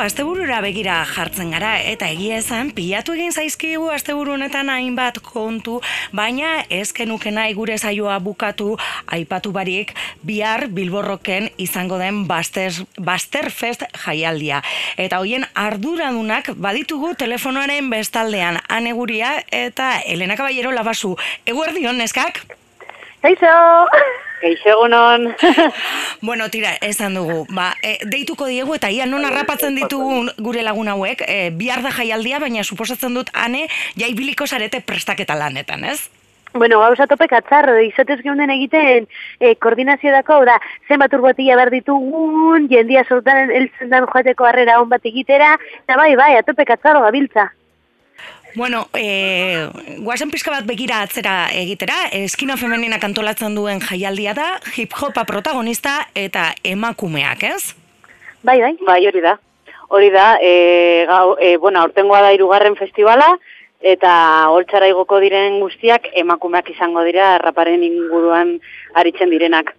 asteburura begira jartzen gara eta egia esan pilatu egin zaizkigu asteburu honetan hainbat kontu, baina ezkenuke nahi gure saioa bukatu aipatu barik bihar Bilborroken izango den Baster, Baster Fest jaialdia. Eta hoien arduradunak baditugu telefonoaren bestaldean aneguria eta Elena Caballero labasu. Eguerdion, neskak? Kaixo! Geixegunon. bueno, tira, esan dugu. Ba, e, deituko diegu eta ia non harrapatzen ditugu gure lagun hauek, e, bihar da jaialdia, baina suposatzen dut ane jaibiliko sarete prestaketa lanetan, ez? Bueno, gauza topek atzarro, izatez geunden egiten e, koordinazio dako, da, zenbat urbotia behar ditugun, jendia sortan eltzen dan joateko harrera hon bat egitera, eta bai, bai, atopek atzarro gabiltza. Bueno, eh, guazen pizka bat begira atzera egitera, eskina femenina kantolatzen duen jaialdia da, hip-hopa protagonista eta emakumeak, ez? Bai, bai. Bai, hori da. Hori da, e, gau, e, bueno, aurtengoa da irugarren festivala, eta holtzara igoko diren guztiak emakumeak izango dira raparen inguruan aritzen direnak.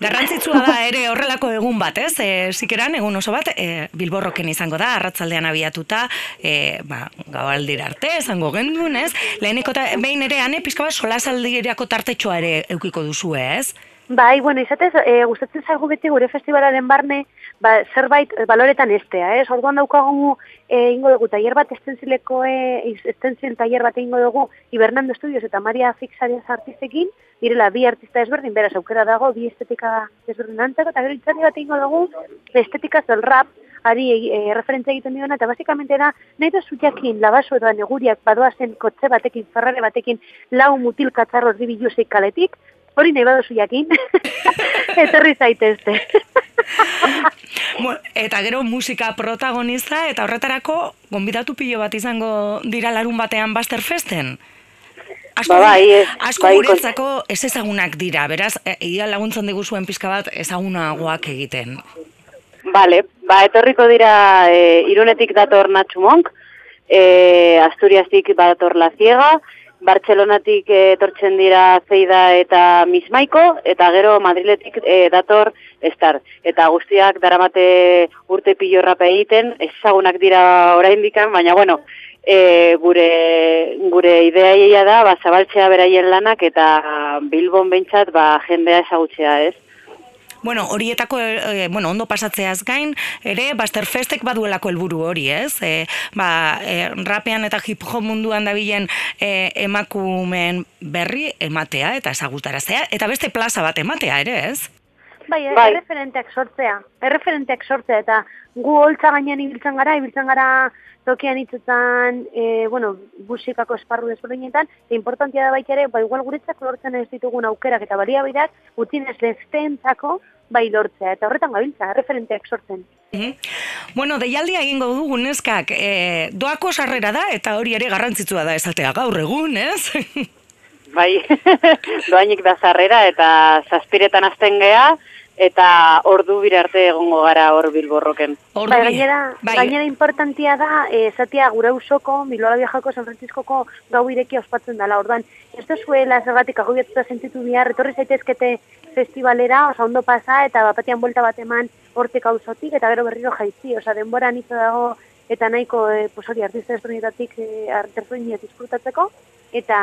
Garrantzitsua da ere horrelako egun bat, ez? E, zikeran, egun oso bat, e, bilborroken izango da, arratzaldean abiatuta, e, ba, gaualdira arte, izango gendun, ez? Leheneko eta behin ere, ane, pizka bat, solasaldirako tartetxoa ere eukiko duzu, ez? Bai, bueno, izatez, e, gustatzen zaigu beti gure festivalaren barne, ba, zerbait baloretan estea, ez? Orduan daukagu e, ingo dugu tailer bat estentzileko, e, estentzil tailer bat ingo dugu Ibernando Studios eta Maria Fixarias artistekin, direla bi artista ezberdin, beraz aukera dago, bi estetika ezberdin antako, eta gero itzari bat ingo dugu, estetika zel rap, ari e, referentzia egiten diona, eta basikamente da, nahi da zuteakin, labaso edo neguriak badoazen kotze batekin, ferrare batekin, lau mutil katzarroz dibi kaletik, hori nahi badozu jakin, etorri zaitezte. eta gero musika protagonista, eta horretarako, gonbidatu pilo bat izango dira larun batean Baster Festen? asko, ba, bai, asko bai, guretzako ez ezagunak dira, beraz, e, ia laguntzen dugu zuen pizka bat ezagunagoak egiten. Vale, ba, etorriko dira e, irunetik dator Natxumonk, e, Asturiastik dator La Ciega, Bartzelonatik etortzen dira Zeida eta Mismaiko, eta gero Madriletik e, dator Estar. Eta guztiak daramate urte pilorrape egiten, ezagunak dira oraindikan, baina bueno, e, gure gure ideaia da ba zabaltzea beraien lanak eta Bilbon beintzat ba jendea ezagutzea, ez? Bueno, horietako, e, bueno, ondo pasatzeaz gain, ere, Baster Festek baduelako helburu hori, ez? E, ba, e, rapean eta hip hop munduan dabilen e, emakumen berri ematea eta ezagutaraztea, eta beste plaza bat ematea, ere, ez? Bai, bai. erreferenteak sortzea. Erreferenteak sortzea, eta gu holtza gainean ibiltzen gara, ibiltzen gara tokian itzutan, e, bueno, busikako esparru desberdinetan, e, importantia da baita ere, ba, igual guretzak lortzen ez ditugun aukerak eta baliabideak, utzin ez lezteentzako, bai lortzea, eta horretan gabiltza, referenteak sortzen. Mm Bueno, deialdia egingo dugu neskak, e, doako sarrera da, eta hori ere garrantzitsua da esatea gaur egun, ez? bai, doainik da sarrera, eta zazpiretan azten geha, eta ordu bire arte egongo gara hor bilborroken. Bai, gainera, bai. gainera importantia da, e, zatia gure usoko, Milola Biajako, San Franciscoko gau irekia ospatzen dela. Orduan, ez da zuela zergatik agobiatuta sentitu bihar, retorri zaitezkete festivalera, osa ondo pasa, eta bapatian buelta bat eman hortek auzotik, eta gero berriro jaitzi, osa denbora nito dago, eta nahiko, e, pues hori, artista ezberdinetatik, e, artista disfrutatzeko, eta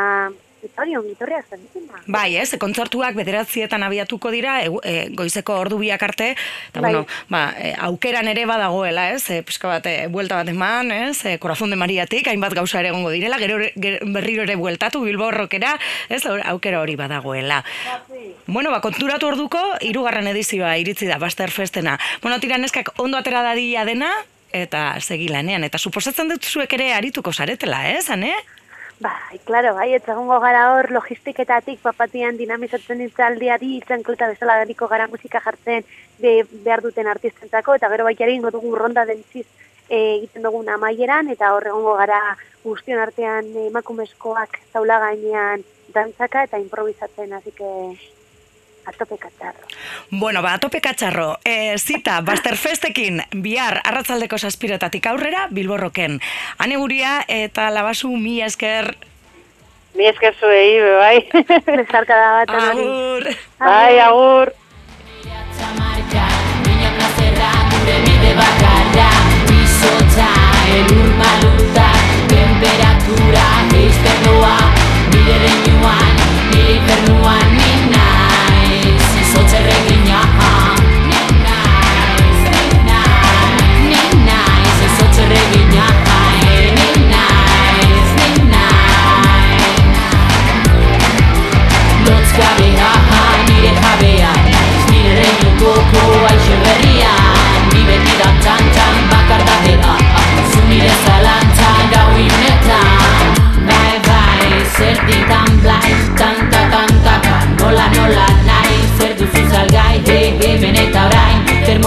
Itorion, itorria zen, Bai, ez, kontzortuak bederatzietan abiatuko dira, e, goizeko ordu biak arte, eta bai. bueno, ba, e, aukeran ere badagoela, ez, e, pizka bat, e, buelta bat eman, ez, e, korazon de mariatik, hainbat gauza ere gongo direla, gero, berriro ere bueltatu, bilborrokera, ez, aukera hori badagoela. Bueno, ba, konturatu orduko, irugarren edizioa iritzi da, Baster Festena. Bueno, tira neskak ondo atera dadila dena, eta segilanean, eta suposatzen dut zuek ere arituko zaretela, ez, ane? Bai, klaro, bai, etzagongo gara hor logistiketatik papatian dinamizatzen itzaldiari itzankleta bezala gariko gara musika jartzen be, behar duten artistentzako, eta gero baita ingo dugu ronda dentziz e, egiten dugun amaieran, eta hor egongo gara guztion artean emakumezkoak zaula gainean dantzaka eta improvisatzen, hasi atope katxarro. Bueno, ba, atope katxarro. E, zita, Baster Festekin, bihar, arratzaldeko saspiretatik aurrera, bilborroken. Hane guria, eta labasu mi esker... Mi esker zuei, bai. Bezarka da bat. Agur. Bai, agur.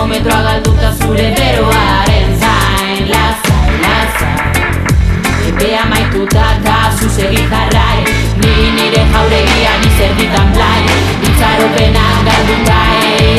kilometroa galduta zure beroaren zain Laza, laza Epea maituta eta zuzegi jarrai. Ni nire jauregia, ni zer ditan blai. Itzaropena galduta egin bai.